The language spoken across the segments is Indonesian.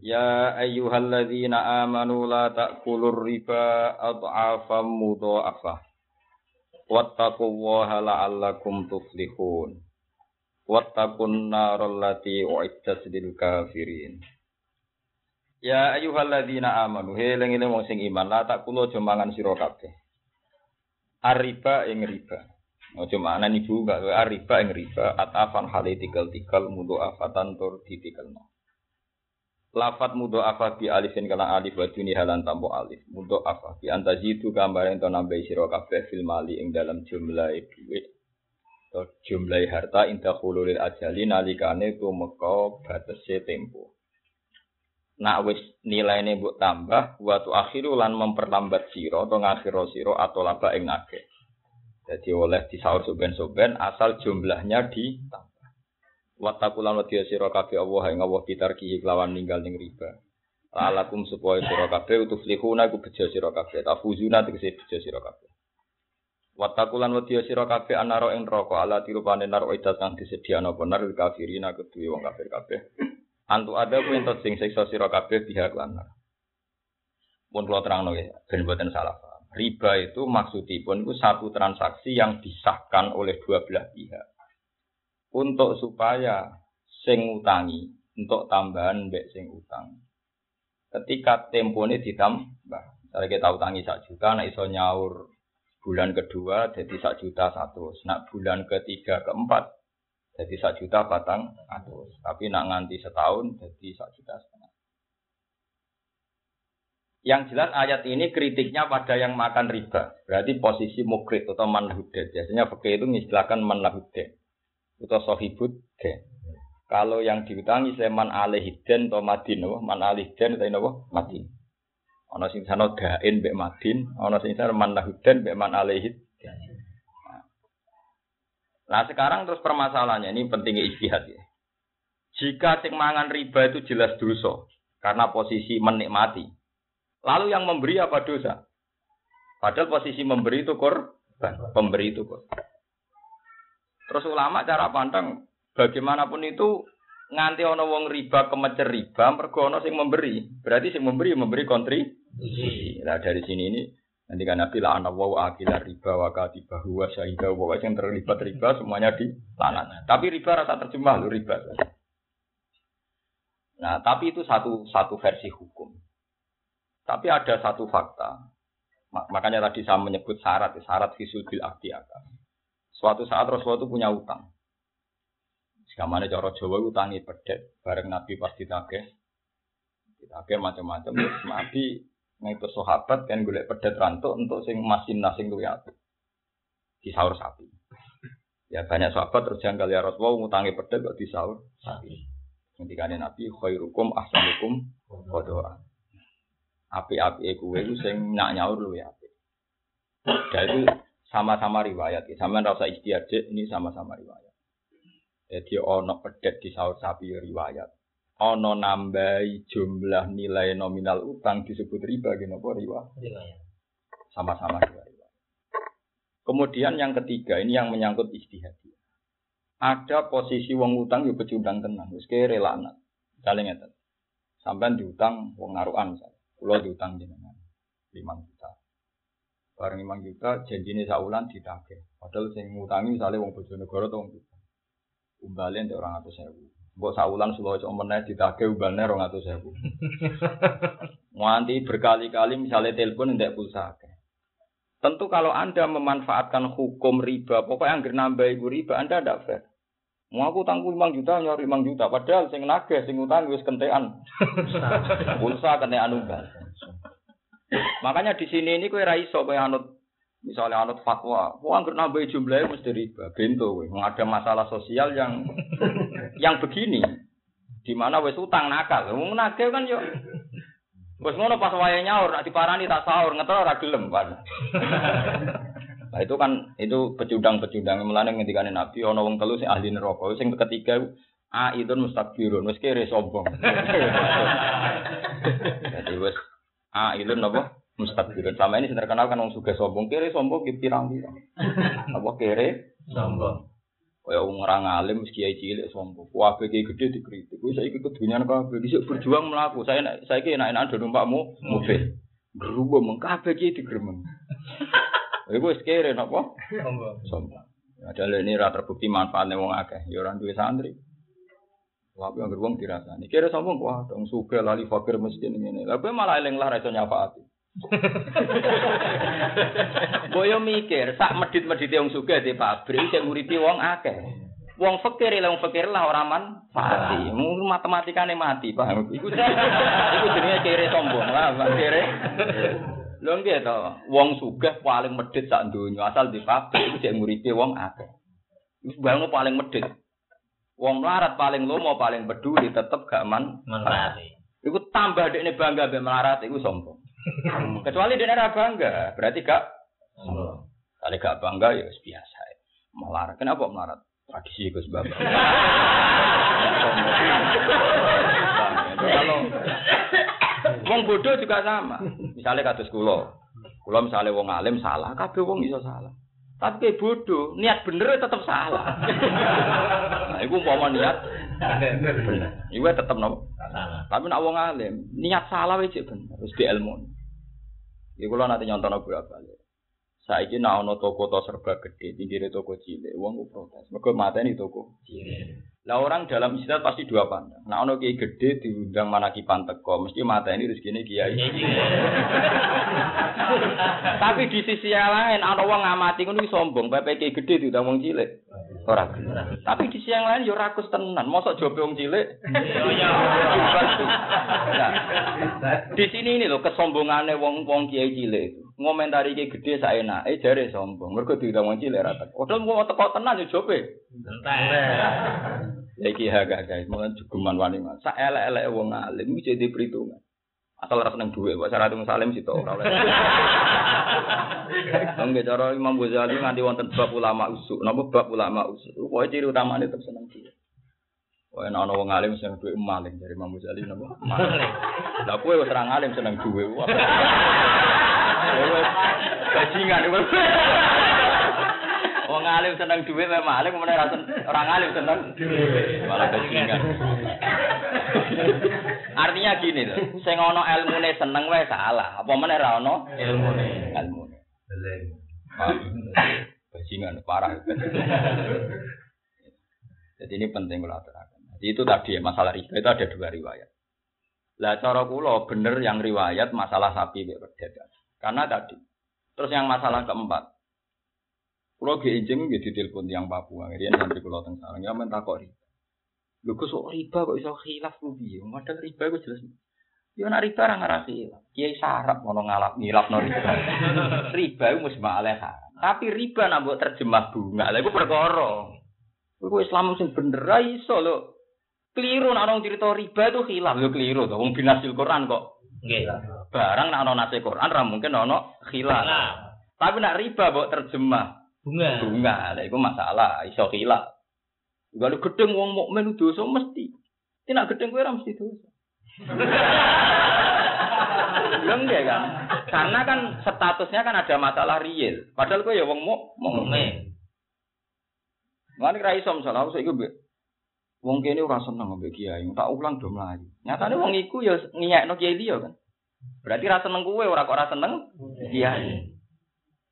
Ya ayyuhalladzina amanu la ta'kulur riba adhafam mudha'afah. Wattaqullaha la'allakum tuflihun. Wattaqun naral lati lil kafirin. Ya ayyuhalladzina amanu he eling wong sing iman la ta'kulu aja mangan sira kabeh. Arriba ing riba. Ojo mangan ibu gak arriba ing riba atafan hale tikel-tikel mudha'afatan tur ditikelno. Lafat mudo afa bi alifin kala alif wa duni halan tampo alif. Mudo afa bi antazidu gambar ento nambahi sira kabeh fil mali ing dalam jumlah dhuwit. Atau jumlah harta indah khululil ajali nalikane tumeka batese tempo. Nak wis nilaine mbok tambah wa tu akhiru lan memperlambat sira atau ngakhiro sira atau laba ing akeh. Jadi oleh disaur soben-soben asal jumlahnya ditambah. Watakulan wedi sira kabeh Allah ing Allah kitarki kelawan ninggal ning riba. Lalakum supaya sira kabeh utus lihuna iku bejo sira kabeh. Tafuzuna tegese bejo sira kabeh. Watakulan wedi sira kabeh anaro ing neraka ala tirupane nar idat kang disediano benar kafirina kedue wong kafir kabeh. Antu ada ku entot sing siksa sira kabeh pihak lan. Pun kula terangno ya, ben boten salah paham. Riba itu maksudipun itu satu transaksi yang disahkan oleh dua belah pihak untuk supaya sing utangi untuk tambahan mbek sing utang. Ketika tempo ini ditambah, misalnya kita utangi sak juta, nak iso nyaur bulan kedua jadi sak juta satu, nak bulan ketiga keempat jadi sak juta batang satu, tapi nak nganti setahun jadi sak juta setengah. Yang jelas ayat ini kritiknya pada yang makan riba. Berarti posisi mukrit atau manlahudin. Biasanya fakir itu mengistilahkan manlahudin atau sohibut den. Kalau yang diutangi seman alihiden atau madin, apa? man alihiden atau apa? Madin. Ono sing sana dain mbek madin, ono sing sana man lahuden mbek man alihid. Nah sekarang terus permasalahannya ini pentingnya istihad ya. Jika sing mangan riba itu jelas dosa karena posisi menikmati. Lalu yang memberi apa dosa? Padahal posisi memberi itu korban, pemberi itu korban. Terus ulama cara pandang bagaimanapun itu nganti ono wong riba kemecer riba mergo ono sing memberi. Berarti sing memberi memberi kontribusi. Nah dari sini ini nanti kan Nabi lah anak wow akila riba wa katibahu wa syahidah wa yang terlibat riba semuanya di lanat. Tapi riba rasa terjemah lu riba. Nah, tapi itu satu satu versi hukum. Tapi ada satu fakta. Makanya tadi saya menyebut syarat, syarat visul bil akdi Suatu saat Rasulullah itu punya utang. Sekamane cara Jawa utangi pedet bareng Nabi pas ditagih. Ditagih macam-macam Nabi ngaitu sahabat kan golek pedet rantuk untuk sing masin nasing luwih apik. Disaur sapi. Ya banyak sahabat terus janggal ya Rasulullah ngutangi pedet kok disaur sapi. Ketika Nabi khairukum ahsanukum kodoa. Api-api kuwe itu sing nak nyaur luwih apik. Dan sama-sama riwayat ya. Sama rasa istiadat ini sama-sama riwayat. Jadi ono pedet di sahur sapi riwayat. Ono nambahi jumlah nilai nominal utang disebut riba gini apa riwayat. Sama-sama riwayat. Kemudian yang ketiga ini yang menyangkut istihad. Ada posisi wong utang yo pecundang tenang, wis kere lanat. Misalnya ngeten. Sampai diutang wong naruhan misalnya. Kulo diutang jenengan 5 juta. Bareng imang juta janjine saulan ditagih. Padahal sing ngutangi misalnya wong Bojonegoro atau wong juta. Umbale ndek orang atau sewu. Mbok saulan cuma meneh ditagih umbalnya orang atau sewu. Nganti berkali-kali misalnya telepon ndek pulsa Tentu kalau Anda memanfaatkan hukum riba, pokoknya anggar nambah ibu riba, Anda tidak fair. Mau aku tanggung 5 juta, nyari 5 juta. Padahal sing nagih, sing utang wis kentean. Pulsa kentean umbal. Makanya di sini ini kue raiso kue anut misalnya anut fatwa, wah nggak nambah jumlahnya mesti riba, bento kue. Ada masalah sosial yang yang begini Di mana wis utang nakal. Wong nagih kan yo Wes ngono pas wayahe nyaur, nek diparani tak sahur, ngetol ora gelem kan. Nah itu kan itu pecundang-pecundang mulane ngendikane Nabi ana wong telu sing ahli neraka, sing ketiga A itu mustakbirun, wis kere sombong. Jadi wis A itu napa? Mustakbirun. Sama ini terkenal kan wong sugih sombong, kere sombong ki pirang-pirang. Apa kere? Sombong. Kaya wong ora ngalim mesti kiai cilik sombong. Kabeh kiai gede dikritik. Kuwi saiki kedunyan kabeh dhisik berjuang mlaku. Saya saiki enak-enak do numpak mobil. Berubah mung kabeh kiai digremeng. Iku wis kere napa? Sombong. Sombong. Ada ini ra terbukti manfaatnya wong akeh. Ya ora duwe santri. Wae yang wong dirasani. Kira sombong wah dong suge lali fakir miskin. Lah kowe malah eling lah ra iso nyafaati. Boyo mikir, sak medit-medite wong sugih di pabrik sing nguripi wong akeh. Wong fakir lah wong fakir lah ora manfaati. Mung matematikane mati, paham? Iku iku jenenge kere sombong lah, Pak kere. Lho nggih to, wong sugih paling medit sak donya asal di pabrik iku sing nguripi wong akeh. Iku paling medit. Wong melarat paling lomo paling peduli tetep gak man. Mengerti. Iku tambah dekne bangga mbek melarat iku sombong. Kecuali dia ora bangga, berarti gak Sombong. Kalau gak bangga ya biasa. Melarat. Kenapa melarat? Tradisi Gus Bapak. Kalau wong bodoh juga sama. Misalnya kados kula. Kula misalnya wong alim salah, kabeh wong iso salah. Tapi kayak bodoh, niat bener tetap salah. nah, iku umpama niat bener. Iku tetep nopo? Salah. Tapi nak wong alim, niat salah wis bener, wis di ilmu. Iku kula nanti nyontono bolak-balik. Saiki nak ana toko to serba gede, pinggire toko cilik, wong ku protes. Mergo mateni toko. Lah orang dalam istilah pasti dua pandang. Nah ono kiai gede diundang manakipan teko, mesti mateni rezekine kiai. Tapi di sisi yang lain ana wong ngamati ngono sombong, pepe kiai gede diundang wong cilik. Ora. Tapi di sisi yang lain yo rakus tenan, mosok jobe wong cilik. Nah, di sini ini loh kesombongannya wong wong kiai cilik itu. Ngomentari kiai gede saenak, eh jare sombong. Mergo diundang wong cilik ra teko. Padahal mau teko tenan yo jobe. Entek. Iki haga guys, mulai jugeman wani mas. Sak elek-elek wong alim iki jadi perhitungan. Asal ora seneng dhuwit, kok syarat wong salim sitok ora oleh. Nggih cara Imam Ghazali nganti wonten bab ulama usuk. Napa bab ulama usuk? Pokoke ciri utamane tetep seneng dhuwit. Kok ana ana wong alim seneng dhuwit maling dari Imam Ghazali napa? Maling. Lah kowe wis ora ngalim seneng dhuwit. Wah. Bajingan kowe. Wong alim seneng dhuwit wae maling, meneh ora sen- ora ngalim seneng dhuwit. Malah bajingan. Artinya gini loh, sing ana ilmune seneng wae salah. Apa meneh ra ana Ilmune. ilmune. Bajingan parah. Jadi ini penting kalau aturakan. Jadi itu tadi ya, masalah riba itu ada dua riwayat. Lah cara kula bener yang riwayat masalah sapi pedet. Karena tadi. Terus yang masalah keempat. Kula ge enjing nggih ditelepon yang Papua. Riyen santri kula teng sareng ya men takok riba. Lho kok sok riba kok iso khilaf ku piye? Padahal riba iku jelas. Ya nek riba ora ngarah khilaf. Kiai sarap ngono ngalap ngilafno riba. riba iku mesti haram. Tapi riba nak mbok terjemah bunga. Lah iku perkara. Iku Islam sing bener ra iso lho. Keliru nek orang cerita riba itu khilaf. Lho keliru to. Wong binasil Quran kok. Nggih. Barang nek ana nase Quran ra mungkin ana khilaf. Tapi nek riba mbok terjemah Bunga. bunga, lah iku masalah, iso khilaf. Kalau gedeng wong mukmin dosa mesti. Tidak gedeng kowe ora mesti dosa. Ya enggak kan? Karena kan statusnya kan ada masalah real. Padahal kowe ya wong muk mukmin. Mukmin. Lan ra iso misalnya aku saiki mbek wong kene ora seneng mbek kiai, tak ulang do mlayu. Nyatane wong iku ya ngiyekno kiai liya kan. Berarti ra seneng kowe ora kok ora seneng kiai.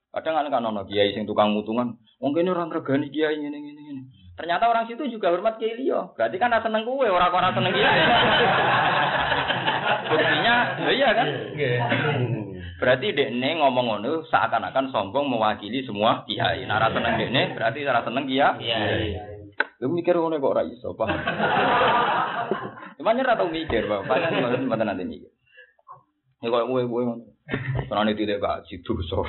Kadang kan kan ono kiai sing tukang mutungan, wong kene ora ngregani kiai ngene ngene ngene. Ternyata orang situ juga hormat kiai liya. Berarti kan ra seneng kowe ora kok ora seneng kiai. Buktinya, ya iya kan? Berarti dekne ngomong ngono seakan-akan sombong mewakili semua kiai. Nah, ra seneng dekne berarti ra seneng kiai. Iya. Lu mikir ngono kok ora iso, Pak. Cuman ora tau mikir, Pak. Mboten nanti mikir. Ya kok kowe kowe ngono. Karena tidak gaji dosa.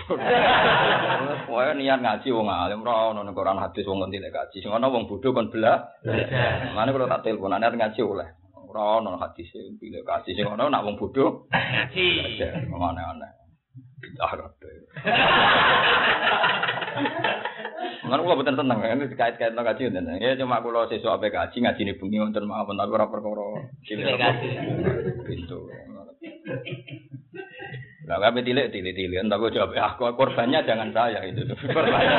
Kowe niat ngaji wong alim ora ono ning Quran hadis wong tidak gaji. Sing ono wong bodoh kon belah. Belajar. Mana kalau tak telepon, niat ngaji oleh. Ora ono hadis pilih kasih sing ono nak wong bodoh. Ngaji. Aneh-aneh. Bidah kabeh. Ngan kula boten seneng, ini dikait-kait no kaji ngoten. Ya cuma kula sesuk ape kaji ngajine bengi wonten mawon tapi ora perkara kaji. Pintu. Lah kabeh tilik tilik tilik entar kok jawab aku korbannya jangan saya itu. Korbannya.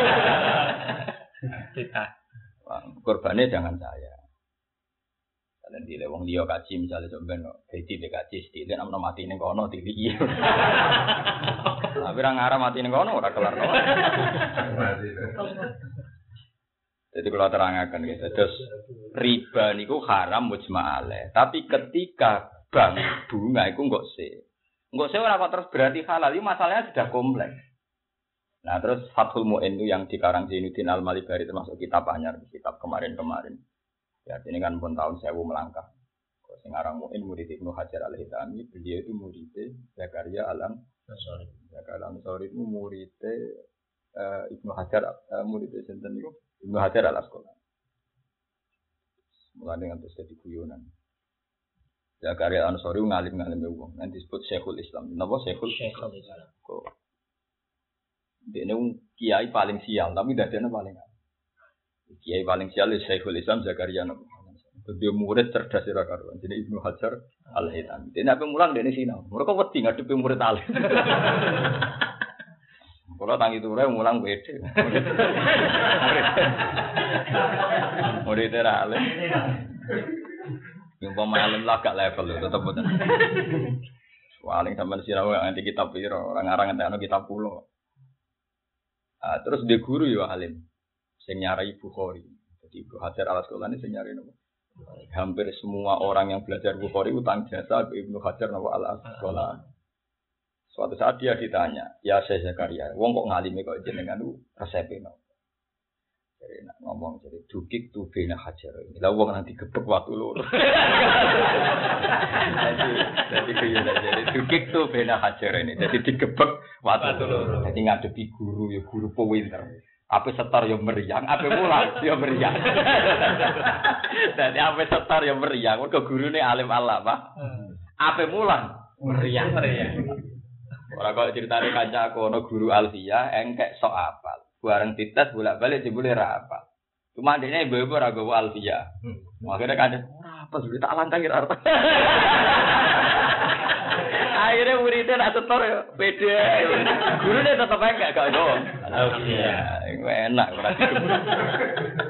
Kita. Korbannya jangan saya. Kalian tilik wong liya kaji misalnya coba no, jadi tilik kaji tilik namanya mati ning kono tilik. Tapi ra ngarah mati ning kono ora kelar. no. Jadi kalau terangkan gitu, terus riba niku haram mujma'ale. Tapi ketika bank bunga itu enggak sih. Enggak orang kok terus berarti halal. Ini masalahnya sudah kompleks. Nah terus Fathul Mu'in itu yang dikarang Zainuddin Al-Malibari termasuk kitab anyar, kitab kemarin-kemarin. Ya ini kan pun tahun sewu melangkah. Sing aran Mu'in murid Ibnu Hajar Al-Hitami, beliau itu murid Zakaria Alam Zakaria Al-Ansari itu murid eh, Ibnu Hajar, eh, murid sinten itu Ibnu Hajar al Asqalani. Mulane ngantos dadi guyonan. Zakaria Ansori ngalim-ngalim wong, nanti disebut Syekhul Islam. Napa Syekhul? Syekhul Islam. Kok. Dia kiai paling sial, tapi dadane paling. Kiai paling sial is Syekhul Islam Zakaria napa? Dia murid cerdas ora karuan. Jadi Ibnu Hajar Al Hitami. Dia nape mulang dene sinau. Mereka wedi ngadepi murid alim. Kalau tangi ture mulang beda. Murid era alim. Yang pemain lah gak level lho, tetep boten. Paling sampean sinau nganti kitab piro, orang ngarang nganti kitab pulo. Ah, terus dia guru ya alim. Sing nyarai Bukhari. Jadi Ibnu Hajar al Asqalani sing nyarai nopo? Hampir semua orang yang belajar Bukhari utang jasa ke Ibnu Hajar nopo al Asqalani. Suatu saat dia ditanya, ya saya Zakaria, wong kok ngalimi kok jenengan lu resepe no. Jadi nak ngomong jadi dukik tuh bena hajar ini. Lah wong nanti gebek waktu lu. jadi jadi jadi dukik tuh bena hajar ini. Jadi digebek waktu lu. Jadi ngadepi guru ya guru pewinter. Apa setar yang meriang, apa mulang ya meriang. Jadi apa setar yang meriang, kok guru ini alim Allah pak. Apa mulang Meriah. Meriah. Orang kok ceritanya kanca aku ono guru Alfia engkek sok apal. Bareng dites bolak-balik jebule ra apal. Cuma adiknya ibu-ibu ora gawa Alfia. Akhirnya kanca ora apa sudah tak langkah kira arep. Akhirnya muridnya nak setor ya beda. Gurunya tetap enggak gak gawa. Alfia. Enak ora digebuk.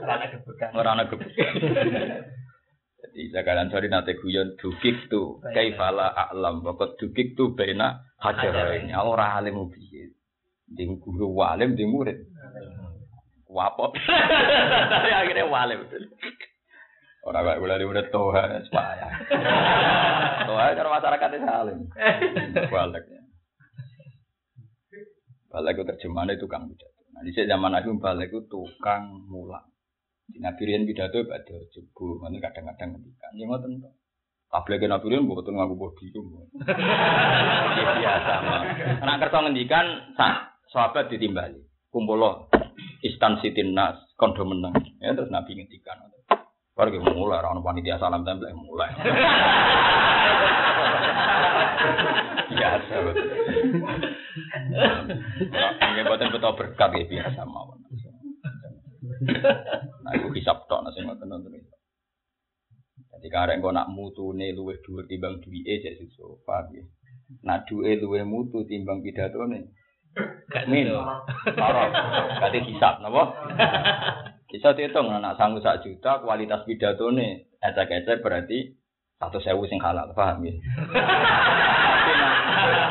Rana kebukan. Ora ana gebuk. Jadi jagalan sorry nate guyon dukik tu kaifala a'lam pokok dukik tu bena hajarain ora alim piye. Ding guru walim ding murid. Wapot. Tapi akhirnya walim. Ora kok kula diurut toha supaya. Toha cara masyarakat itu alim. Balik. Balik itu terjemahannya tukang pidato. Nah, di zaman aku balik itu tukang mulang. Di Nabi Rian pidato pada jebu, mana kadang-kadang ngendikan. Ya ngoten to. Tabligh Nabi Rian mboten ngaku bodi itu. Ya biasa mah. Anak kersa ngendikan sah sahabat ditimbali. Kumpulo instansi timnas kondo menang. Ya terus Nabi ngendikan. Baru kita mulai, orang panitia salam tempel mulai. biasa betul. Ini buatan betul berkat ya biasa mawon. Nah, aku hisap tok nasi ngoten nonton itu. Jadi karek engko nak mutune luwih dhuwur timbang duwike jek sesuk, paham ya. Nak duwe luwih mutu timbang pidatone. Gak gitu. Ora. Berarti hisap napa? Bisa dihitung anak sanggup sak juta kualitas pidatone ecek-ecek berarti satu sewu sing halal, paham ya?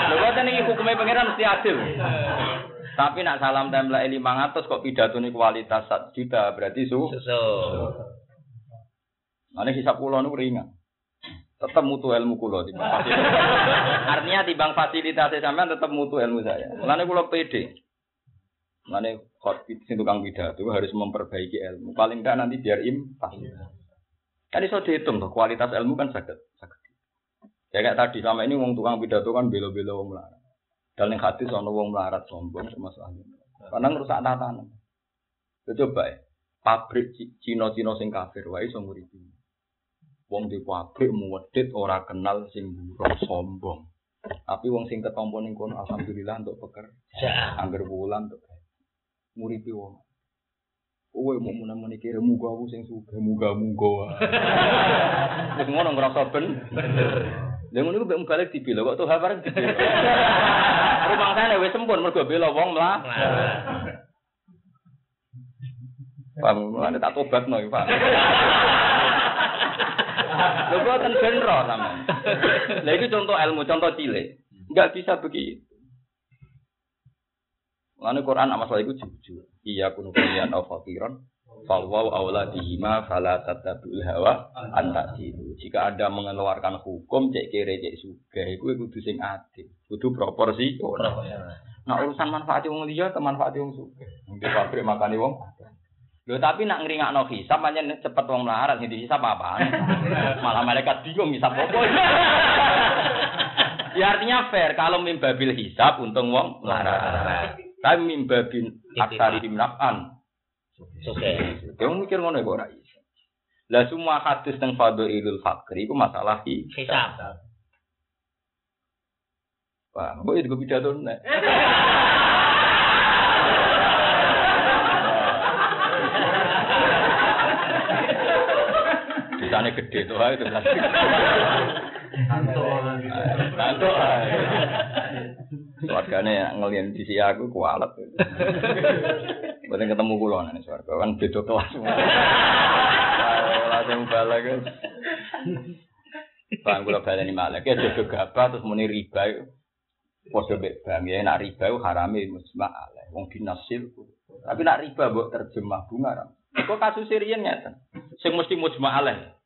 Lho kok iki hukume pangeran mesti adil. Tapi nak salam tempel 500 kok pidatone kualitas 1 juta berarti su. Susu. Mane hisap kula niku ringan. Tetap mutu ilmu kula timbang fasilitas. Artinya timbang fasilitas sampean tetap mutu ilmu saya. Mulane kula pede. Mulane khot sing tukang pidato harus memperbaiki ilmu. Paling enggak nanti biar impas. Kan iso dihitung tuh kualitas ilmu kan sakit. sakit. Ya kayak tadi sama ini wong tukang pidato kan belo-belo wong melarat. Dan hati sono wong melarat sombong ahli. Karena ngerusak tatanan. Coba ya, pabrik Ci- Cina-Cina sing kafir wae iso nguripi. Wong di pabrik muwedit ora kenal sing buruk sombong. Tapi wong sing ketompo ning kono alhamdulillah untuk pekerja. Ja. Angger wulan untuk nguripi wong. Kowe mau menang kira muga aku sing sugih, muga muga. Wis ngono ngrasa ben. Lha ngono ku mbek balik dibela kok tuh bareng dibela. Rumah sana wis sempun mergo bela wong mlah. Paham, ada tak tobat no, Pak. Lho boten benro sampean. Lah itu contoh ilmu, contoh cilik. Enggak bisa begitu. Lalu Quran soal itu jujur. Iya kunu kalian au fakiran. Fawwaw awla bihima fala tattabi'ul hawa anta Jika Anda mengeluarkan hukum cek kere cek suga iku kudu sing adil. Kudu proporsi. Nah urusan manfaat wong liya ke manfaat wong suga. Di pabrik makani wong. Lho tapi nak ngringakno hisab pancen cepet wong melarat sing dihisab apaan? Malah malaikat bingung hisab apa. ya artinya fair kalau mimbabil hisab untung wong melarat. Tapi mimbabin aksari naf'an. Oke. Dia mikir ngono kok ora iso. Lah semua hadis teng fadhailul fakri iku masalah hisab. Hisab. Wah, kok itu pidato nek. Bisane gede tuh itu. Ae. Keluargane ngelian di sisi aku kualat. Boten ketemu kula nang swarga kan beda kelas. Langsung balik. Bang kula baleni malek ya jogo gabah terus muni riba. Padha mek bang ya nak riba harame musma aleh wong binasil. Tapi nak riba mbok terjemah bunga. Kok kasus riyen ngeten. Sing mesti mujma aleh.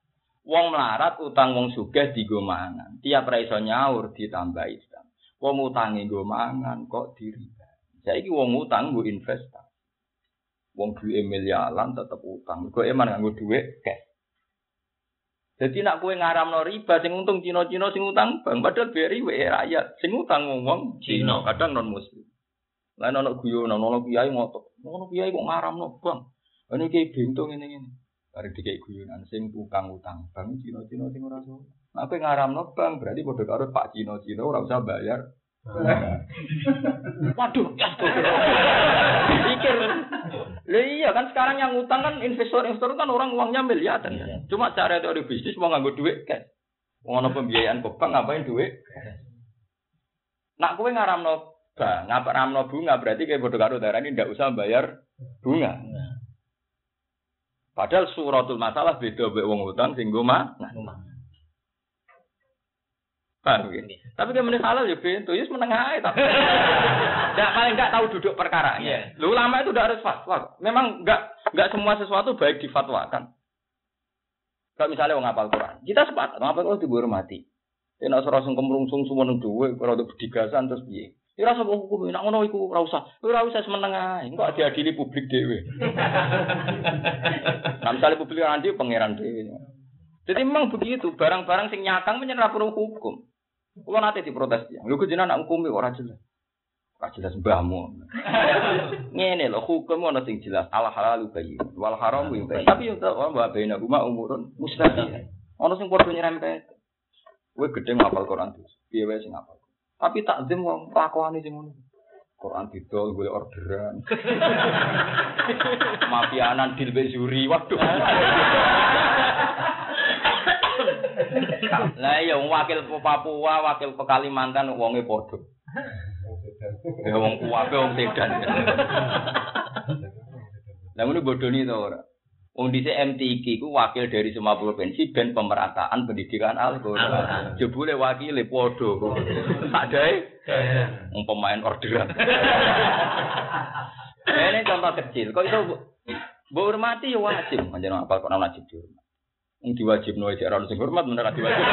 Wong melarat utang wong sugih digo mangan. Tiap ra iso nyaur ditambahi utang. Wong utange nggo mangan kok diriba. Saiki wong utang nggo investasi. Wong duwe miliaran tetep utang. Kok eman nganggo duit cash. Jadi nak kue ngaramno riba sing untung Cina-Cina sing utang bang padahal beri wae rakyat sing utang wong Cina kadang non muslim. Lah ono guyonan ono kiai ngotot. Ono kiai kok ngaramno bang. Ini kiai bintung ini. Bareng dikei guyonan sing tukang utang bang Cina-Cina sing ora iso. Nah kowe ngaramno bang berarti padha karo Pak Cina-Cina ora usah bayar. Waduh, pikir. Lah iya kan sekarang yang utang kan investor-investor kan orang uangnya miliaran. Iya. Cuma cara teori bisnis mau nganggo duit. Mau ono pembiayaan ke bank ngapain duit? Nak kowe ngaramno bank, ngaramno bunga berarti kayak bodoh karo darah ini ndak usah bayar bunga. Padahal suratul masalah beda mbek wong utang sing mah. Paham ya? Tapi dia menit halal ya pintu, ya menengah aja tapi. Nggak paling nggak tahu duduk perkara. Iya. Lu lama itu udah harus fatwa. Memang nggak nggak semua sesuatu baik difatwakan. Kalau misalnya orang ngapal Quran, kita sepakat ngapal Quran dihormati. Tidak usah langsung kemrungsung semua nang duwe, kalau untuk bedigasan terus piye. Ya rasa kok hukum, nak ngono iku ora usah. Ora usah semeneng ae. Engko diadili publik dhewe. nah, misalnya publik nanti pangeran dhewe. Jadi memang begitu, barang-barang sing nyakang menyerah perlu hukum. Kulo nate diprotes ya. Lho jenengan nak hukumi ora jelas. Ora jelas mbahmu. Ngene lho, hukum ana sing jelas. Al halal bayyin, wal haram bayyin. Tapi yo tak wa baina huma umurun mustaqil. Ana sing padha nyerempet. Kowe gedhe ngapal Quran terus. Piye wae sing ngapal. Tapi takzim wong lakuane sing ngono. Quran didol golek orderan. Mafianan dil mbek juri. Waduh. Lah wong wakil Papua, wakil Kalimantan wonge padha. Ya wong kuwape wong Sedan. Lah ngono bodoni to ora. Wong dhisik MTQ ku wakil dari semua provinsi ben pemerataan pendidikan Al-Qur'an. Jebule wakile padha. Sadae wong pemain orderan. Ini contoh kecil. Kok itu mbok hormati ya wajib. Manjen apa kok wajib dihormati. Wong diwajibno aja ora ono sing hormat ora diwajib.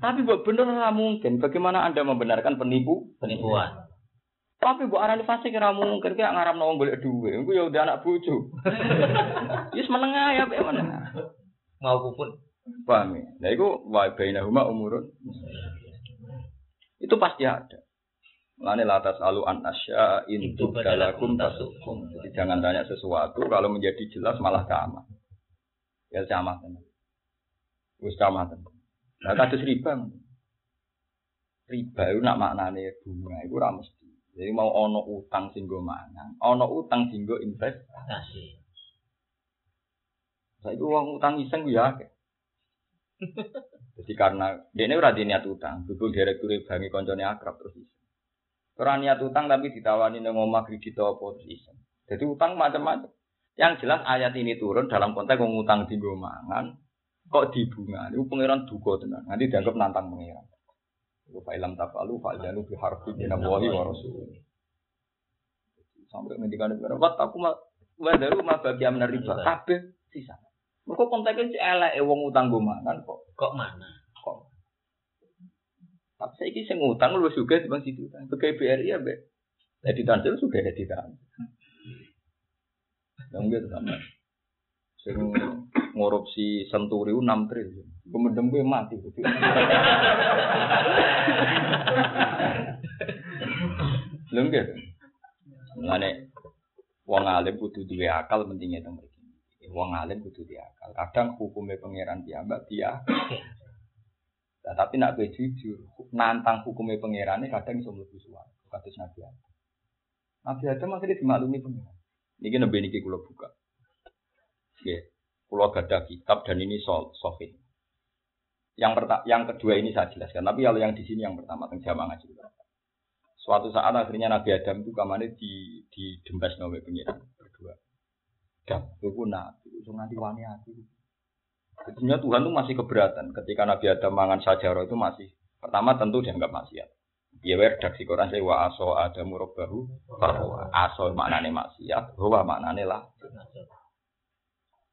Tapi buat bener ora mungkin. Bagaimana Anda membenarkan penipu? Penipuan. Tapi buat arani fasik ora mungkin kayak ngaramno wong golek duwe. Iku ya udah anak bojo. Wis menengah ya pe menengah. Mau pupun. Paham ya? Nah iku wa bainahuma umurun. Itu pasti ada. Lane latas alu an asya in Itu tubdalakum badalakum tasukum. Jadi jangan tanya sesuatu kalau menjadi jelas malah camah. Ya tenan. Wis tenan. Nah kados riba. Riba itu nak maknane bunga itu ora mesti. Jadi mau ono utang sing nggo mangan, ono utang sing nggo invest. Kasih. Saya itu uang utang iseng ya. Jadi karena dia ini di niat utang, dulu direktur bangi koncone akrab terus iseng. Niat utang tapi ditawani nang omah kredit apa terus iseng. Jadi utang macam-macam. Yang jelas ayat ini turun dalam konteks wong utang di mangan kok dibunga. Itu pangeran duka tenan. Nanti dianggap nantang pangeran. Fa ilam tafalu fa janu bi harfi min Allahi wa rasul. Sampai ngendikan "Wat aku mah wa daru ma bagi amna riba." Kabeh sisa. Mergo konteksnya si elek wong utang go mangan kok Kok mana? kok. Tapi saya sing ngutang lu juga di bang situ. Pakai BRI ya be. Editan itu sudah editan. Yang gitu sama. Sing ngorupsi senturi 6 triliun. Kemudian gue mati. Gitu. Mengenai wong alim kudu duwe akal pentingnya itu mriki. Wong alim kudu duwe akal. Kadang hukumnya pangeran piyambak dia. Nah, tapi nak gue jujur, nantang hukumnya pangeran kadang iso mlebu suwarga. Kados Nabi Adam. Nabi Adam akhirnya dimaklumi pangeran. Niki nembe niki kula buka. Nggih. Kula gadah kitab dan ini sohih. Yang yang kedua ini saya jelaskan, tapi kalau yang di sini yang pertama tentang jamaah ngaji. Suatu saat akhirnya Nabi Adam itu kamane di di dembas nawe pengiran berdua. Dam, itu nabi, itu nganti wani hati. Sebenarnya Tuhan tuh masih keberatan ketika Nabi Adam mangan sajarah itu masih pertama tentu dianggap maksiat. Ya redaksi Quran saya wa aso adamu robbahu bahwa aso maknane maksiat, bahwa maknane lah.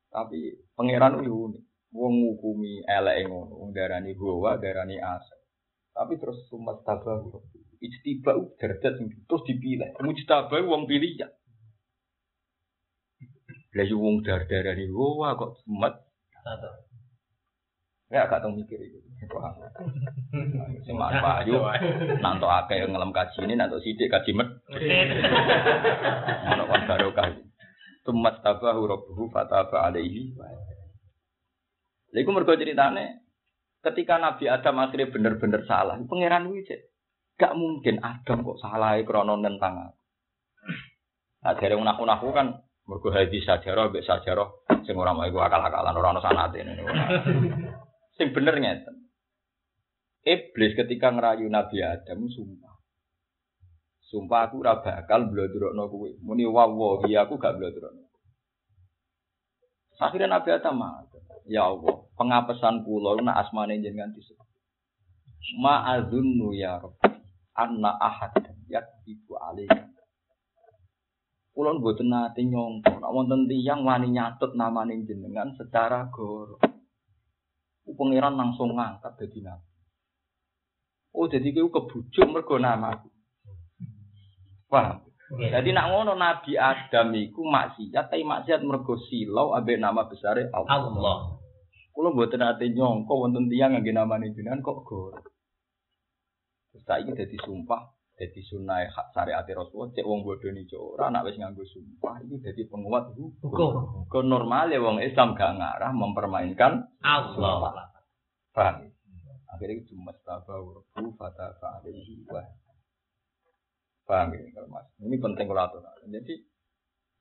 Tapi pangeran itu unik. Wong ngukumi elek ngono, darani bahwa darani aso. Tapi terus sumat tabahu. Ijtiba derajat sing terus dipilih. Mujtaba wong pilih ya. Lah yo wong dar-darani bahwa kok sumat Satu. Ya gak tau mikir itu. Sing manfaat yo nanto akeh ngelem kaji ini nanto sidik kaji met. Ono kon barokah. Tumat tabahu rabbuhu fataba alaihi. Lha iku mergo ceritane ketika Nabi Adam akhirnya bener-bener salah, pangeran kuwi gak mungkin Adam kok salah krana nentang aku. Nah, dari unak-unakku kan mergo hadis sajarah mbek sajarah sing ora mau iku akal-akalan ora ono sanate ini. Sing bener ngeten. Iblis ketika ngerayu Nabi Adam sumpah. Sumpah aku ora bakal blodrokno kowe. Muni wawahi aku gak blodrokno. Akhirnya Nabi Adam matur. Ya Allah, pengapesan kula nak asmane jenengan disebut. Ma adzunnu ya Rabbi anna ahad yaktibu alaika. Kula mboten nate nyangka nek wonten tiyang wani nyatut namane jenengan secara goro. Pangeran langsung ngangkat dadi nabi. Oh, jadi kowe kebujuk mergo namaku. Paham? Jadi nak ngono Nabi Adam iku maksiat, tapi maksiat mergo silau ambek nama besare Allah. Allah. Kulo mboten ate nyangka wonten tiyang ngangge namane jenengan kok gor. Terus saiki dadi sumpah, dadi sunah hak syariat Rasulullah, cek wong bodho ni ora nak wis nganggo sumpah iki dadi penguat hukum. Ke normal ya wong Islam gak ngarah mempermainkan Allah. paham. Akhirnya cuma tabah urbu fata fa'alaihi wa Paham ya, mas. Ini penting kalau aturan. Jadi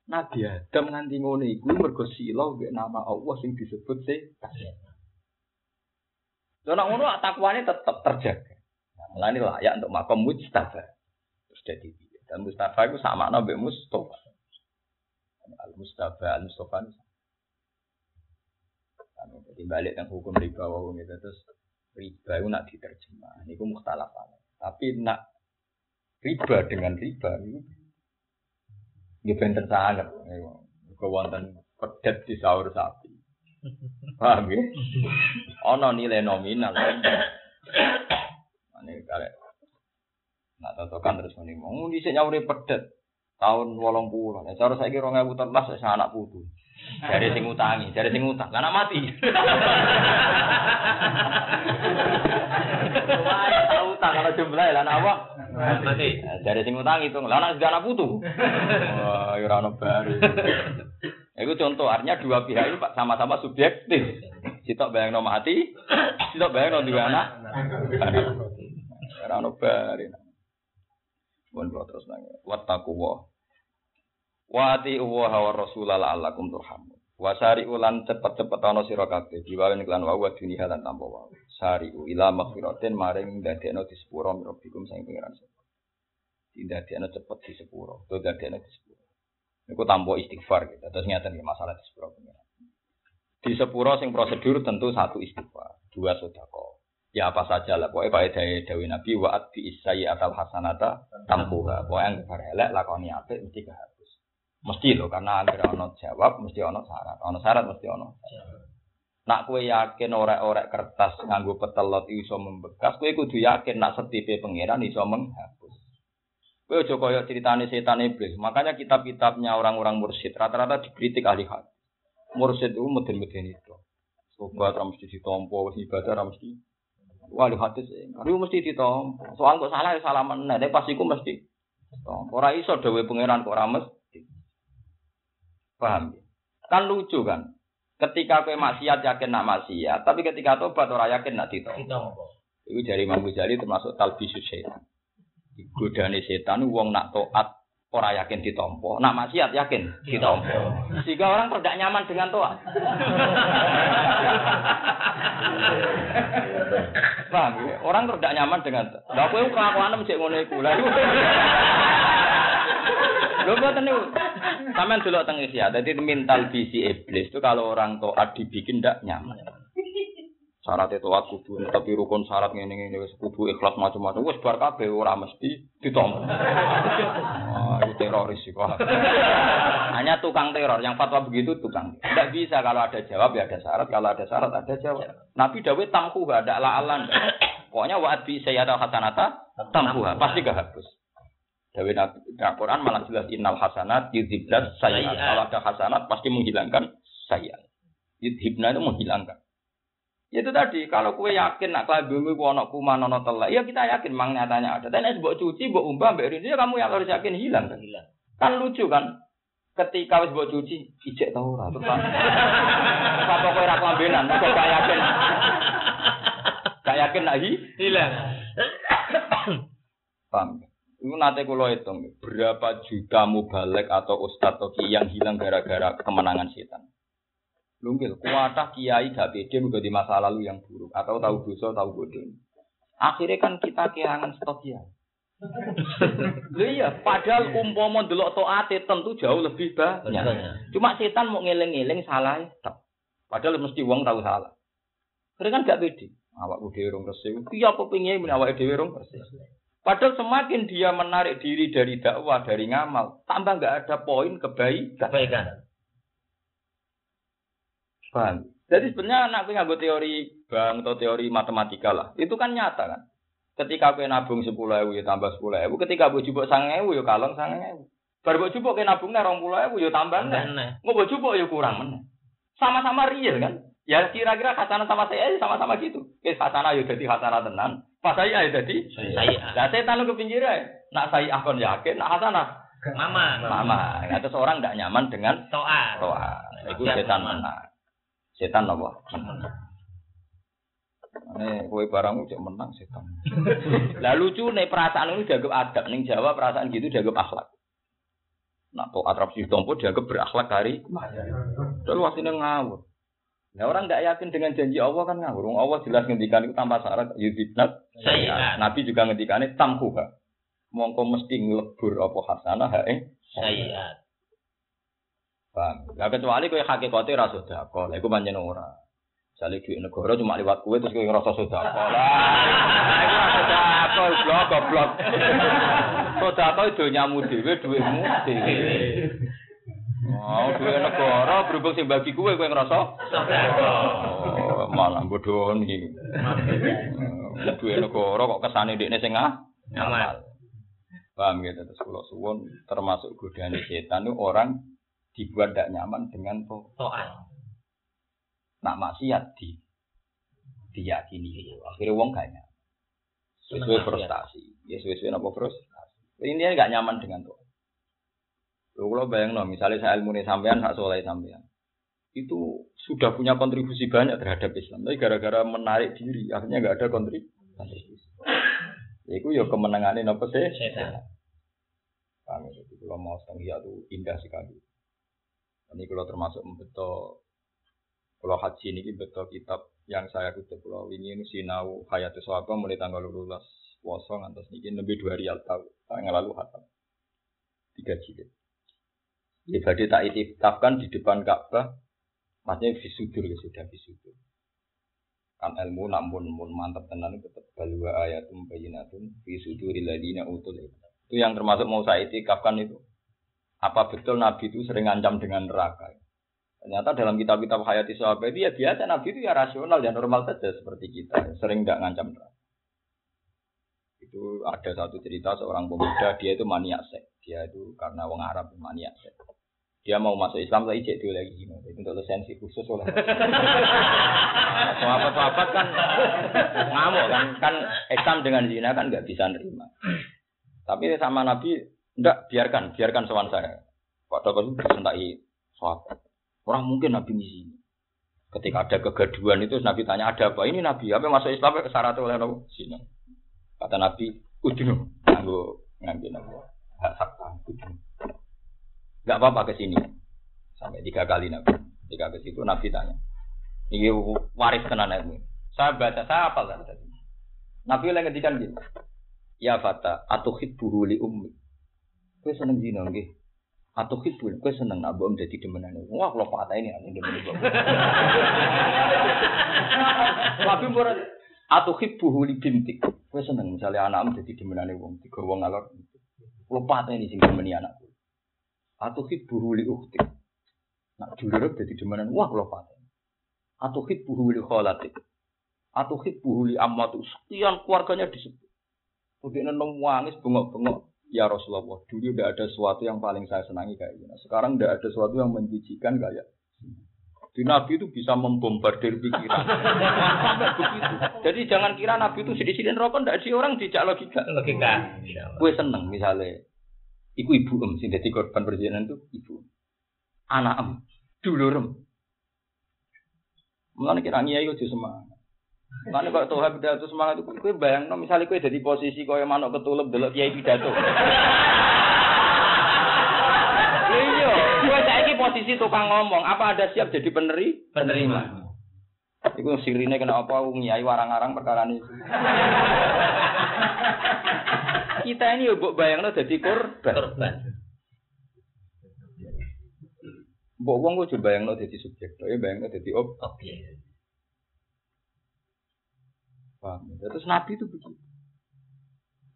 Nabi Adam nganti ngono iku mergo mbek nama Allah sing disebut sih. Lha nek ngono takwane tetep terjaga. Nah, mulane layak untuk makom mujtaba. Terus piye? Dan Mustafa itu sama mbek Mustafa. Al Mustafa Al Mustafa itu. Kan, Jadi balik kan hukum riba wau gitu terus riba itu nak diterjemah. Ini alaih. Tapi nak riba dengan riba itu nggih benten sangat. Kau wonten pedet di sahur sapi. Paham ya? Ono nilai nominal. Ini kare. Nak totokan terus mau dhisik nyauri pedet tahun 80. Nah, cara saiki 2013 saya anak putu. Dari sing utangi, dari sing utang, lah mati. Wah, utang kalau jumlah lah apa? Mati. Nah, Dari sing utang itu, lah anak putu. Wah, ya ora ono bari. Itu contoh, artinya dua pihak Pak, sama-sama subjektif. Sitok bayang no mati, sitok bayang no dua anak. Ora ono. Pun kula terus nang. Wattaqwa. Wa ati wa wa rasulal la'allakum turhamun. Wa sari'u lan cepet-cepet ana sira kabeh diwawen iklan wa dunia lan tanpa wa. Sari'u ila maghfiratin maring dadekno di sepuro mirabikum sing pengiran sapa. Dindadekno cepet di sepuro, to dadekno di sepuro. Iku tanpa istighfar gitu. Terus ngeten iki masalah di sepuro pengiran. Di sepuro sing prosedur tentu satu istighfar, dua sedekah. Ya apa saja lah, pokoknya pakai daya dawi Nabi waat bi isai atal hasanata tampuha. Pokoknya yang elek lakoni apik mesti kehapus. Mesti loh, karena agar ono jawab mesti ono syarat. Ono syarat mesti ono. Nak kue yakin orek-orek kertas nganggo petelot iso membekas, kue kudu yakin nak setipe pangeran iso menghapus. Kue ojo koyo ceritane setan iblis. Makanya kitab-kitabnya orang-orang mursyid rata-rata dikritik ahli hadis. Mursyid itu meden-meden itu. Sobat ra mesti ditompo, ibadah ra mesti. Wah, ahli hadis itu mesti ditompo. Soal kok salah ya salah meneh, tapi pas iku mesti. ditompo. Ora iso dhewe pangeran kok ora mesti. Paham ya? Kan lucu kan? Ketika kowe maksiat yakin nak maksiat, tapi ketika tobat ora yakin nak ditompo. Ditompo. Itu dari Imam Ghazali termasuk talbisus setan. Godane setan wong nak taat ora yakin ditompo, nak maksiat yakin ditompo. Sehingga orang tidak nyaman dengan taat. Paham ya? Orang tidak nyaman dengan Lah kowe kelakuan mesti ngono iku. Lah iku. Lho boten niku. Sampeyan delok teng Isya, dadi mental visi iblis itu kalau orang taat dibikin ndak nyaman. Syarat itu aku kudu tapi rukun syarat ngene ngene wis kudu ikhlas macam-macam wis bar kabeh ora mesti ditompo. Ah, itu teroris sih kok. Hanya tukang teror yang fatwa begitu tukang. Tidak bisa kalau ada jawab ya ada syarat, kalau ada syarat ada jawab. Nabi Dawud tamku ada ala-alan. Pokoknya waat bi sayyada hasanata tampuha pasti gak hapus. Dawe nah, Quran malah jelas innal hasanat yudhibnas sayyi'at. Kalau ada hasanat pasti menghilangkan sayyi'at. Yudhibna itu menghilangkan. Ya Itu tadi, kalau kue yakin nak kelabimu ku ono kuman ono telek, ya kita yakin mang nyatanya ada. Dan es buat cuci, buat umbah, mbak Rini, ya kamu yang harus yakin hilang kan? Hilang. Kan lucu kan? Ketika wis buat cuci, ijek tau ora. Terus kan? Apa kowe ra kelambenan, kok gak yakin. Gak yakin nak hi? Hilang. Paham? Itu nanti kalau hitung, berapa juta mubalek atau ustadz atau kiai yang hilang gara-gara kemenangan setan. Lungkil, kuatah kiai gak pede mergo di masa lalu yang buruk atau tahu dosa tahu bodoh. Akhirnya kan kita kehilangan stok kiai. Iya, padahal umpama delok taate tentu jauh lebih banyak. Cuma setan mau ngeling-ngeling salah tok. Padahal mesti wong tahu salah. Mereka kan gak pede. Awak dhewe rong resik. Iya apa pengin men awake dhewe rong resik. Padahal semakin dia menarik diri dari dakwah, dari ngamal, tambah nggak ada poin kebaikan. Kebaikan. Paham? Jadi sebenarnya anak nggak teori bank atau teori matematika lah. Itu kan nyata kan. Ketika aku nabung sepuluh ewu ya tambah sepuluh ewu. Ketika aku jupuk sang ewu ya kalong sang ewu. Baru buat jupuk ke nabungnya rong puluh ewu ya tambah nih. Mau buat jupuk ya kurang meneh. Sama-sama real kan. Ya kira-kira hasanah sama saya ya sama-sama gitu. Kes hasanah ya jadi hasanah tenan. Pas saya ya jadi. Saya. Lah saya tanu ke pinggir ya. Nak saya akon yakin, nak hasanah. Mama. Mama. Nah, terus orang nggak nyaman dengan Toa. doa. Itu setan menang. Setan apa? Eh, kowe barang cek menang setan. Lah lucu nih perasaan ini dianggap adab ning Jawa perasaan gitu dianggap akhlak. Nah, to atraksi tompo dianggap berakhlak hari. Lalu aslinya ngawur. Nah, orang tidak yakin dengan janji Allah kan ngawur. Allah jelas ngendikan itu tanpa syarat. Sayyi'at. Nabi juga ngendikan itu tamkuha. Mongko mesti ngelebur apa hasanah hae. Saya. Paham. Lah kecuali kowe hakikate ra sedekah. Lah iku pancen ora. Misale duit negara cuma liwat kowe terus kowe ngerasa sedekah. Lah iku ra sedekah goblok goblok. Sedekah donyamu dhewe duitmu dhewe. Oh, duit negara berhubung sing bagi kowe kowe ngerasa Oh, malah bodoni. Duit negara kok kesane dekne sing ah Amal. Paham gitu terus kalau suwon termasuk godaan setan itu orang dibuat tidak nyaman dengan to Toa. nak maksiat di diyakini akhirnya wong gak nyaman sesuai frustasi. Ya sesuai apa frustasi. Ini nggak nyaman dengan tuh. Kalau bayang no, misalnya saya ilmu sampean, saya soleh sampean, itu sudah punya kontribusi banyak terhadap Islam. Tapi gara-gara menarik diri, akhirnya nggak ada kontribusi. Itu ya kemenangannya nopo sih? Kami itu kalau mau setengah itu indah sekali. Ini kalau termasuk membetul kalau haji ini betul kitab yang saya kutip kalau ini sinau hayatus sahabat mulai tanggal lulus poso ngantos niki lebih dua hari tahu yang lalu hatam tiga jilid. Ya berarti tak itikafkan di depan Ka'bah maksudnya visudur ya sudah visudur. Kan ilmu namun mun mantap tenan tetap balwa ayatum bayinatun visuduril ladina utul itu yang termasuk mau saya itikafkan itu apa betul Nabi itu sering ngancam dengan neraka? Ternyata dalam kitab-kitab hayati sahabat itu ya biasa Nabi itu ya rasional dan normal saja seperti kita, sering nggak ngancam neraka. Itu ada satu cerita seorang pemuda dia itu maniak seks. Dia itu karena wong Arab maniak seks. Dia mau masuk Islam tapi cek dia lagi itu untuk lisensi khusus oleh sahabat-sahabat kan ngamuk kan kan Islam dengan zina kan nggak bisa nerima. Tapi sama Nabi enggak biarkan biarkan sowan saya. Pak Dokter itu disentai sahabat. Orang mungkin Nabi misi. Ketika ada kegaduhan itu Nabi tanya ada apa? Ini Nabi apa masuk Islam ke syarat oleh Nabi sini. Kata Nabi, udinu, nganggo ngambil Nabi. Hak sakta, udinu. Gak apa-apa ke sini. Sampai tiga kali Nabi. Tiga ke situ Nabi tanya. Ini waris tenan ilmu. Saya baca, saya apa kan tadi. Nabi lagi ngedikan gitu. Ya fata, atau hibbuhu li ummi. Kue seneng zina nggih atau hibul, gue seneng nak bom jadi demenan Wah, kalau patah ini anjing demen bom. Tapi murah atau hibu li bintik. Gue seneng misalnya anak jadi demenan wong tiga wong alor. Kalau patah ini sing demeni anakku. Atau hibu li ukti. Nak dulur jadi demenan. Wah, kalau patah. Atau hibu li kholatik. Atau hibu li amatu. Sekian keluarganya disebut. Kemudian nong wangis bengok-bengok Ya Rasulullah, dulu tidak ada sesuatu yang paling saya senangi kayak gini. Sekarang tidak ada sesuatu yang menjijikan kayak di Nabi itu bisa membombardir pikiran. begitu. Jadi jangan kira Nabi itu sedih-sedih rokok, tidak di orang tidak logika. Logika. Gue seneng misalnya, iku ibu em, sih jadi korban perjalanan itu ibu. Anak em, dulu em. Mulanya kira ngiai itu semangat. Mana kok tuh pidato semangat itu, kue bayang no, misalnya kue jadi posisi kau yang manuk ketulup delok kiai pidato. Iya, kue saya posisi tukang ngomong, apa ada siap jadi peneri? Penerima. Iku sirine kena apa ngiyai warang-arang perkara ini. Kita ini yo mbok bayangno dadi korban. Korban. Mbok wong kok coba bayangno dadi subjek, ya bayangno dadi ob. Oke. Paham? ya? Terus Nabi itu begitu.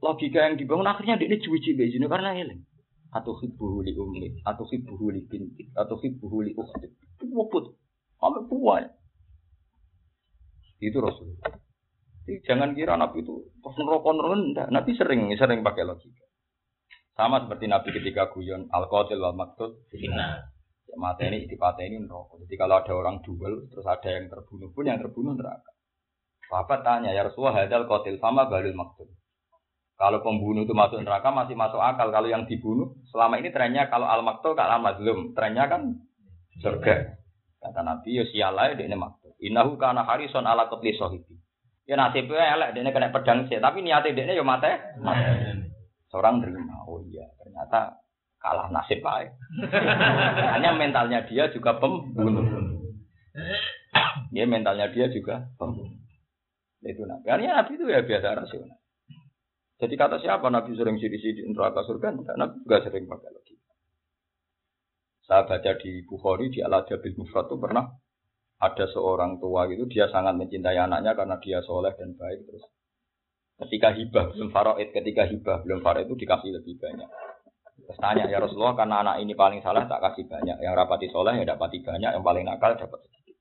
Logika yang dibangun akhirnya dia cuci bejinya karena eling. Atau hibbuhu li ummi, atau hibbuhu li bintik, atau hibbuhu li ukhti. Waput. Sampai puai. Itu Rasulullah. Jadi jangan kira Nabi itu pas nerokok rendah. Nabi sering sering pakai logika. Sama seperti Nabi ketika guyon al-qatil wal maktub Fitnah. Ya, mata ini dipatah ini. Jadi kalau ada orang duel terus ada yang terbunuh pun yang terbunuh neraka. Bapak tanya, ya Rasulullah hadal kotil sama balil maktub. Kalau pembunuh itu masuk neraka masih masuk akal. Kalau yang dibunuh selama ini trennya kalau al maktul kalau al mazlum trennya kan surga. Kata Nabi ya sialai ini maktub. Innahu kana harison ala kotli sohibi. Ya nasibnya elek dia kena pedang sih. Tapi niatnya dia ya mate. Seorang terima. Oh iya ternyata kalah nasib baik. Hanya mentalnya dia juga pembunuh. Ya mentalnya dia juga pembunuh. Itu Nabi. Karena Nabi itu ya biasa rasional. Jadi kata siapa Nabi sering sidi-sidi neraka surga? Enggak, Nabi juga sering pakai logika. Saya baca di Bukhari di Al Jabil Mufrad itu pernah ada seorang tua gitu dia sangat mencintai anaknya karena dia soleh dan baik terus ketika hibah belum faraid ketika hibah belum faraid itu dikasih lebih banyak terus tanya ya Rasulullah karena anak ini paling salah tak kasih banyak yang rapati soleh ya dapati banyak yang paling nakal dapat sedikit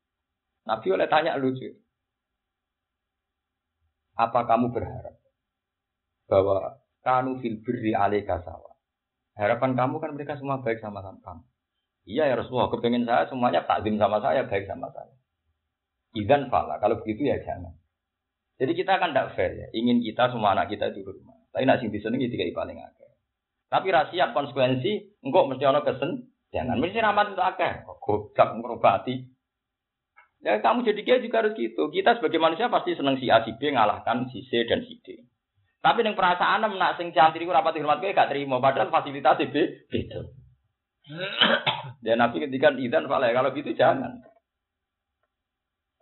Nabi oleh tanya lucu apa kamu berharap bahwa kanu fil birri alaika? Harapan kamu kan mereka semua baik sama kamu. Iya ya Rasulullah, kepengen saya semuanya takdim sama saya, baik sama saya. Idan fala, kalau begitu ya jangan. Jadi kita kan tidak fair ya. Ingin kita semua anak kita itu hormat. Tapi nak sing disenengi tiga paling akeh. Tapi rahasia konsekuensi, engkau mesti ono kesen. Jangan mesti rahmat itu akeh. Goblok merobati. Ya kamu jadi kiai juga harus gitu. Kita sebagai manusia pasti seneng si A si B ngalahkan si C dan si D. Tapi yang perasaan nak sing cantik iku rapat hormat kowe gak terima padahal fasilitas B beda. Dan Nabi ketika idan Pak kalau gitu jangan.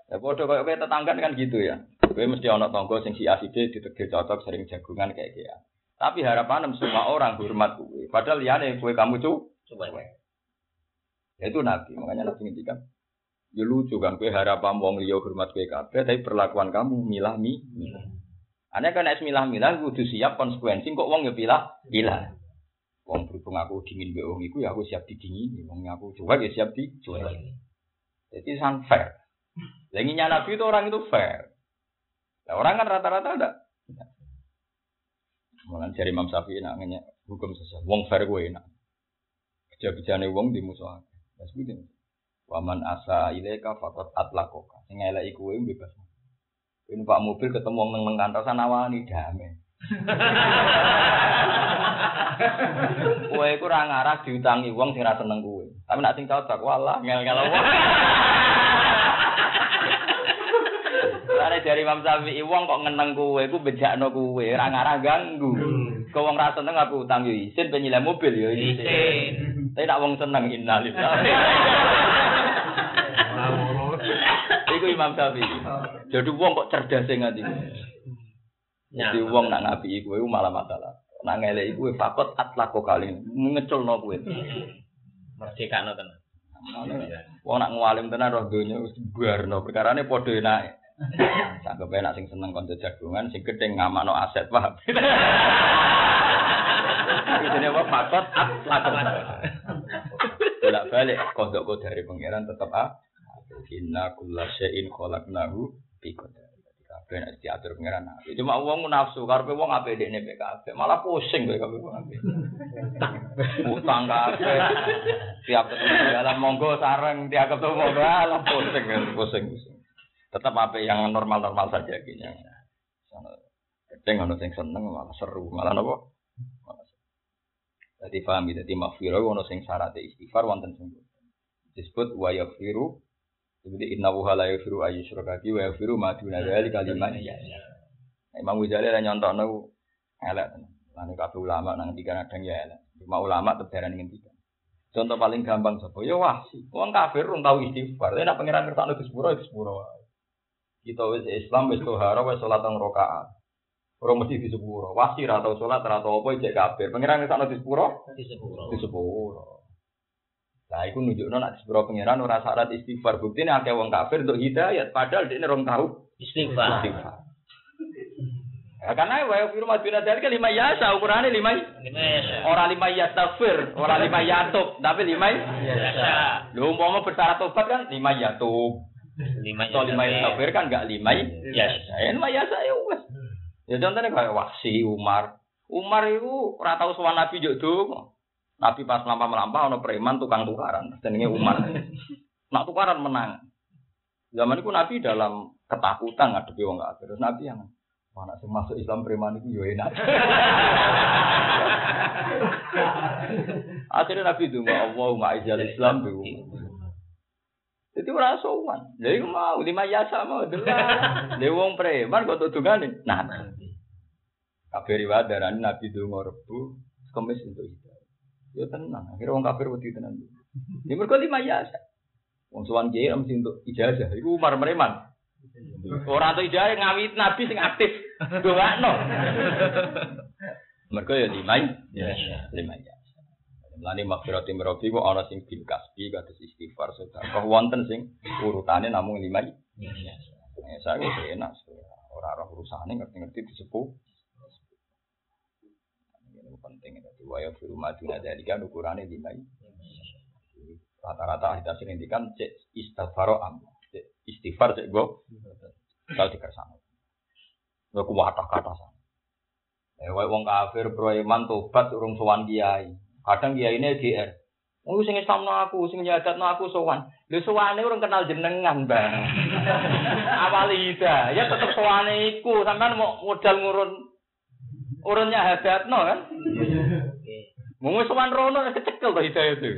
Ya bodoh kayak kayak tetangga kan gitu ya. Gue mesti ono tonggo sing si B ditegir cocok sering jagungan kayak gitu. Tapi harapan semua orang hormat gue. Padahal ya nih gue kamu cu. Coba. Ya itu Nabi. Makanya Nabi ngendikan Ya lucu kan, kue harapan wong liya hormat kue kabeh, tapi perlakuan kamu milah mi. Aneh kan es milah milah, kudu siap konsekuensi. Kok wong ya pilah pilah. Wong berhubung aku dingin be wong iku ya aku siap didingin. Wong aku cuek ya siap dicuek. Jadi sangat fair. Lagi Nabi itu orang itu fair. Nah, orang kan rata-rata ada. Mulai dari Imam Syafi'i nak hukum sesuatu. Wong fair gue enak. Kerja-kerjane wong di musuh. Ya seperti Waman asa ilaika fakot atlakoka. Sing elek iku wae bebas. Ini Pak mobil ketemu wong nang kantor sana wani damai. Kowe iku ora ngarah diutangi wong sing ra seneng kowe. Tapi nek sing cocok walah ngel-ngel wong. Lare dari Imam Syafi'i wong kok ngeneng kowe iku bejakno kowe, ora ngarah ganggu. Kok wong ra seneng aku utang yo isin penyilem mobil yo isin. Tapi nak wong seneng innalillahi. Iku Imam Syafi'i. Jadi wong kok cerdas sing ngati. Jadi wong nak ngapi iku malah masalah. Nak ngelek iku fakot atlako kali ngeculno kuwi. Merdeka no tenan. Wong nak ngalim tenan roh donya wis barno perkarane padha enake. Sanggep enak sing seneng kanca jagungan sing gedhe ngamakno aset paham. Jenenge apa fakot atlako. Bolak balik kodok kodari pangeran tetep ah Inna kulla syai'in khalaqnahu bi qadar. Kabeh nek diatur pangeran. Cuma wong nafsu karepe wong apik dekne PKB, malah pusing kowe kabeh wong apik. Utang kabeh. Tiap ketemu dalam monggo sareng, tiap ketemu alah pusing, pusing, pusing. Tetap apik yang normal-normal saja kayaknya. Kadang ono sing seneng malah seru, malah napa? Jadi paham ya, jadi makfirah ono sing syarat istighfar wonten sing disebut wa yaghfiru jadi inna wuha la yaghfiru ayy syurkati wa yaghfiru ma duna dzalika liman yasha. Imam Ghazali ra nyontokno elek. Lan kabeh ulama nang tiga kadang ya elek. Cuma ulama tebaran ngendikan. Contoh paling gampang sapa? Ya wasi. Wong kafir rung tau istighfar. Nek pangeran kersakno di sepuro di sepuro wae. Kita wis Islam wis tohara wis salat teng rakaat. Ora mesti di sepuro. Wasi ra tau salat ra tau apa cek kafir. Pangeran kersakno di sepuro Di sepuro. di sepuro. Nah, itu nunjukno nek sepuro pangeran ora syarat istighfar. Buktine akeh wong kafir untuk hidayat padahal dia rong tau Istighfar. istighfar. Ya, karena wa firu madina dari kan lima yasa ukurannya lima ya. orang lima yastafir, orang lima yatub, tapi lima Biasa. Lu umpama bersyarat tobat kan lima yatub. Lima Atau lima yastafir kan enggak lima Yes. Ya lima yasa ya wes. Ya contohnya kayak Wahsi, Umar. Umar itu ora tau sowan Nabi juk donga. Nabi pas melampah-melampah ono preman tukang tukaran, jenenge Umar. Nak tukaran menang. Zaman itu Nabi dalam ketakutan ngadepi wong kafir. Terus Nabi yang mana sing masuk Islam preman itu yo enak. Akhirnya Nabi itu nggak Allahumma izal Islam bi Jadi ora sowan. Iku mau lima yasa mau delok. Lha wong preman kok tutungane. Nah, riwayat darani Nabi donga Rebu, Kamis untuk itu. Ya tenang, akhirnya wong kafir wedi tenan. Ini mergo lima yasa. Wong sowan kiai mesti untuk ijazah. Iku Umar Preman. Ora untuk ijazah ngawit Nabi sing aktif. Dongakno. Mergo ya lima Yes. lima yasa. Lani makfirati merobi kok ana sing bil kasbi kados istighfar sedekah wonten sing urutane namung lima. Ya, saya wis enak ora roh urusane ngerti-ngerti disepuh. Ini penting itu. Wayo firu maduna dari kan ukurannya lima rata-rata ahli tafsir ngendikan cek istighfaro am cek istighfar cek go. Kalau dikersano lo kuwatah kata sana eh wong kafir iman tobat urung sowan kiai. Kadang kiai ini GR Oh, sing Islamno aku, sing nyadatno aku sowan. Lho suwane urung kenal jenengan, Bang. Awal ida, ya tetep suwane iku, sampean mau modal ngurun urunnya hadatno kan? Oke. Mau wis sowan rono kecekel to hidayah itu.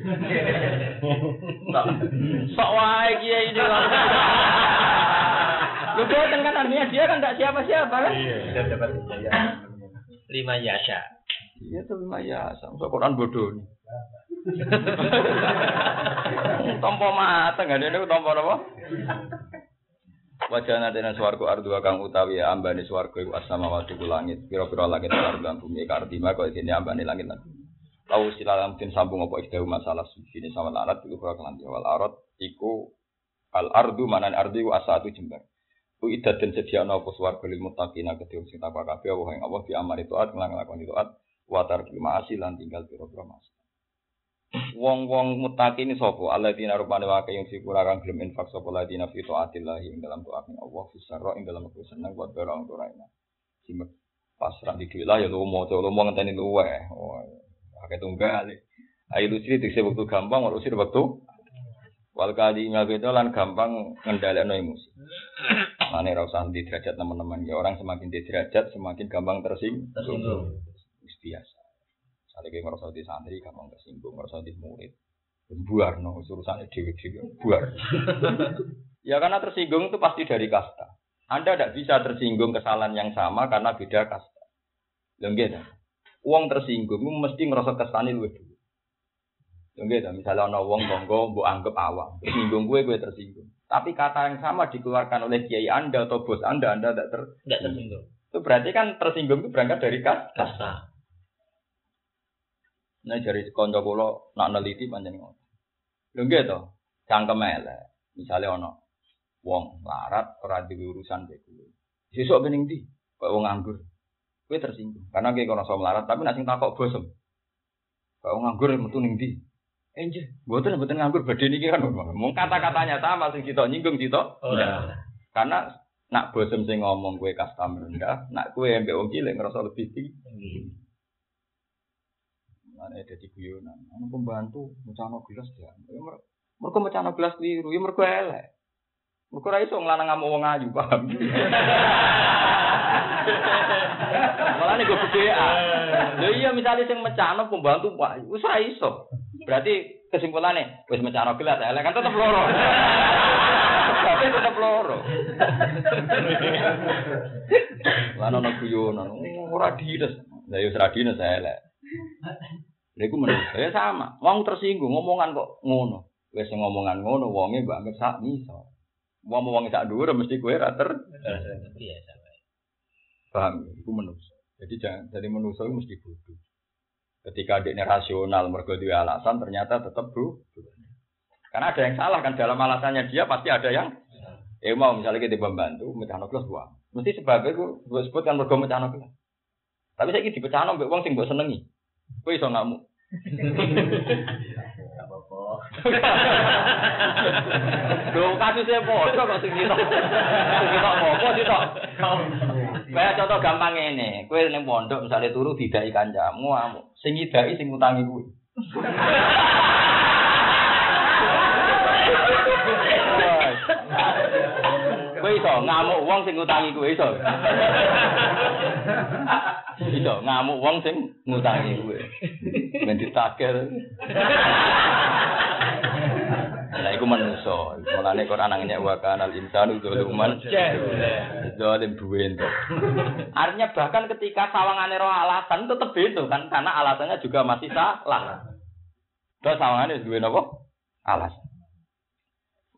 Sok wae kiai ini. Lu boten kan artinya dia kan enggak siapa-siapa kan? Sudah dapat hidayah. Lima yasha. Iya tapi maya, sama Quran bodoh nih. Tompo mata nggak ada ini tompo apa? Wajah nanti nang suarku ardu kang utawi ambane suarku iku asama wadi ku langit pira-pira langit lan bumi kartima kok ini ambane langit lan bumi. Tahu silalam tin sambung apa ikhdahu masalah suci sama larat iku kura kelanti wal arad iku al ardu manan ardu iku asatu jembar. Ku idat dan sedia ana apa suarga lil muttaqina kedhe sing takwa kabeh apa ing Allah di amari taat nglakoni taat wa tarkil ma'asi lan tinggal pira-pira maksiat. Wong-wong muttaqin sapa? Alladzina rupane wae yang sikura kang gelem infak sapa ladina fi taatillah ing dalam taat ing Allah fi sarra ing dalam aku seneng buat barang enak. Simek pasrah di lah ya lu mau lu mau ngenteni luwe. Oh, akeh tunggal. Ayo lusri dikse waktu gampang, ora usir waktu wal kali ngabeto lan gampang ngendhalekno emosi. Mane ra usah di derajat teman-teman ya orang semakin di derajat semakin gampang tersinggung. Biasa. Misalnya kayak ngerasa di santri, gampang tersinggung, ngerasa di murid. Buar, no, urusannya dewi-dewi, buar. ya karena tersinggung itu pasti dari kasta. Anda tidak bisa tersinggung kesalahan yang sama karena beda kasta. Lengge, uang tersinggung, itu mesti ngerasa kastanya lu dulu. Lengge, misalnya ada uang monggo, bu anggap awam. Tersinggung gue, gue tersinggung. Tapi kata yang sama dikeluarkan oleh kiai Anda atau bos Anda, Anda tidak ter... Tersinggung. Itu berarti kan tersinggung itu berangkat dari kasta. Kasta. Nah dari konco kula nak neliti pancen ngono. Lho nggih to, cangkem elek. Misale ana wong larat ora duwe urusan kowe. Sesuk kening ndi? Kok wong nganggur. Kowe tersinggung. Karena kowe kono iso melarat tapi nek sing takok bosem. Kok wong nganggur metu ning ndi? Enje, mboten mboten nganggur badhe niki kan mung kata-katanya sama sing sitok nyinggung sitok. Ora. Karena nak bosem sing ngomong kowe kasta rendah, nak kowe mbek wong cilik ngerasa lebih tinggi. Mana ada di guyonan. Ana pembantu mecano gelas ya. Ya, mer- Mereka mecano gelas keliru, ya mereka elek. Mereka ora iso nglanang ngamuk wong ayu, paham? Malah nih gue bedaan. Lho iya misalnya sing mecano pembantu Pak, wis ora iso. Berarti kesimpulannya, wis mecano gelas elek kan tetep loro. Tapi tetep loro. Lan ana guyonan, ora dides. Lah ya wis ora elek. Lha iku menurut saya sama. Wong tersinggung ngomongan kok ngono. Wis ngomongan ngono wonge mbok anggap sak miso. Wong wong sak dhuwur mesti kowe ra ter Biasa. paham. Iku menungso. Jadi jangan jadi menungso mesti bodoh. Ketika adiknya rasional mergo duwe alasan ternyata tetap bro. Karena ada yang salah kan dalam alasannya dia pasti ada yang eh mau misalnya kita membantu mecahno kelas uang. Mesti sebabnya gue gue sebut kan mergo mecahno kelas. Tapi saya dipecahno mbek wong sing mbok senengi. Kowe iso ngamuk. apa-apa. Loh, kasusnya bodoh kok sing kita. Sing kita apa sih toh? Kayak contoh gampang ini, kue neng pondok misalnya turu tidak ikan jamu, sing idai sing utangi kue. Kue iso ngamuk uang sing utangi kue iso. Iso ngamuk wong sing ngutangi kowe. Men ditagel. Lah iku manusa. Mulane Quran nang nyek wa kanal insanu dzuluman zalim duwe entuk. Artinya bahkan ketika sawangane roh alasan tetep beda kan karena alasannya juga masih salah. Terus sawangane duwe napa? Alasan.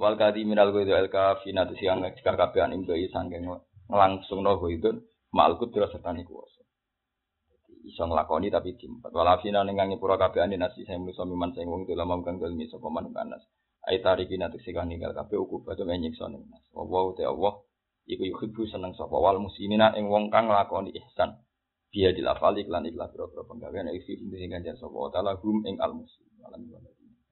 Wal kadi minal ghaidu al kafina tu siang jika kabehan ing doi sangking langsung no ghaidu malkut terus sertani kuwasa. Iso nglakoni tapi diempat. Walafina ning ngangi pura kabehan dinasi saya manusa miman sing wong dalam kang dalmi sapa man kanas. Ai tarikina tu siang ninggal kabeh uku batu menyiksa ning nas. Wa te Allah iku yuhibbu seneng sapa wal muslimina ing wong kang nglakoni ihsan. Dia dilafali iklan iklan pira-pira penggawean isi sing ganjar sapa wa taala hum ing al muslim. Alhamdulillah.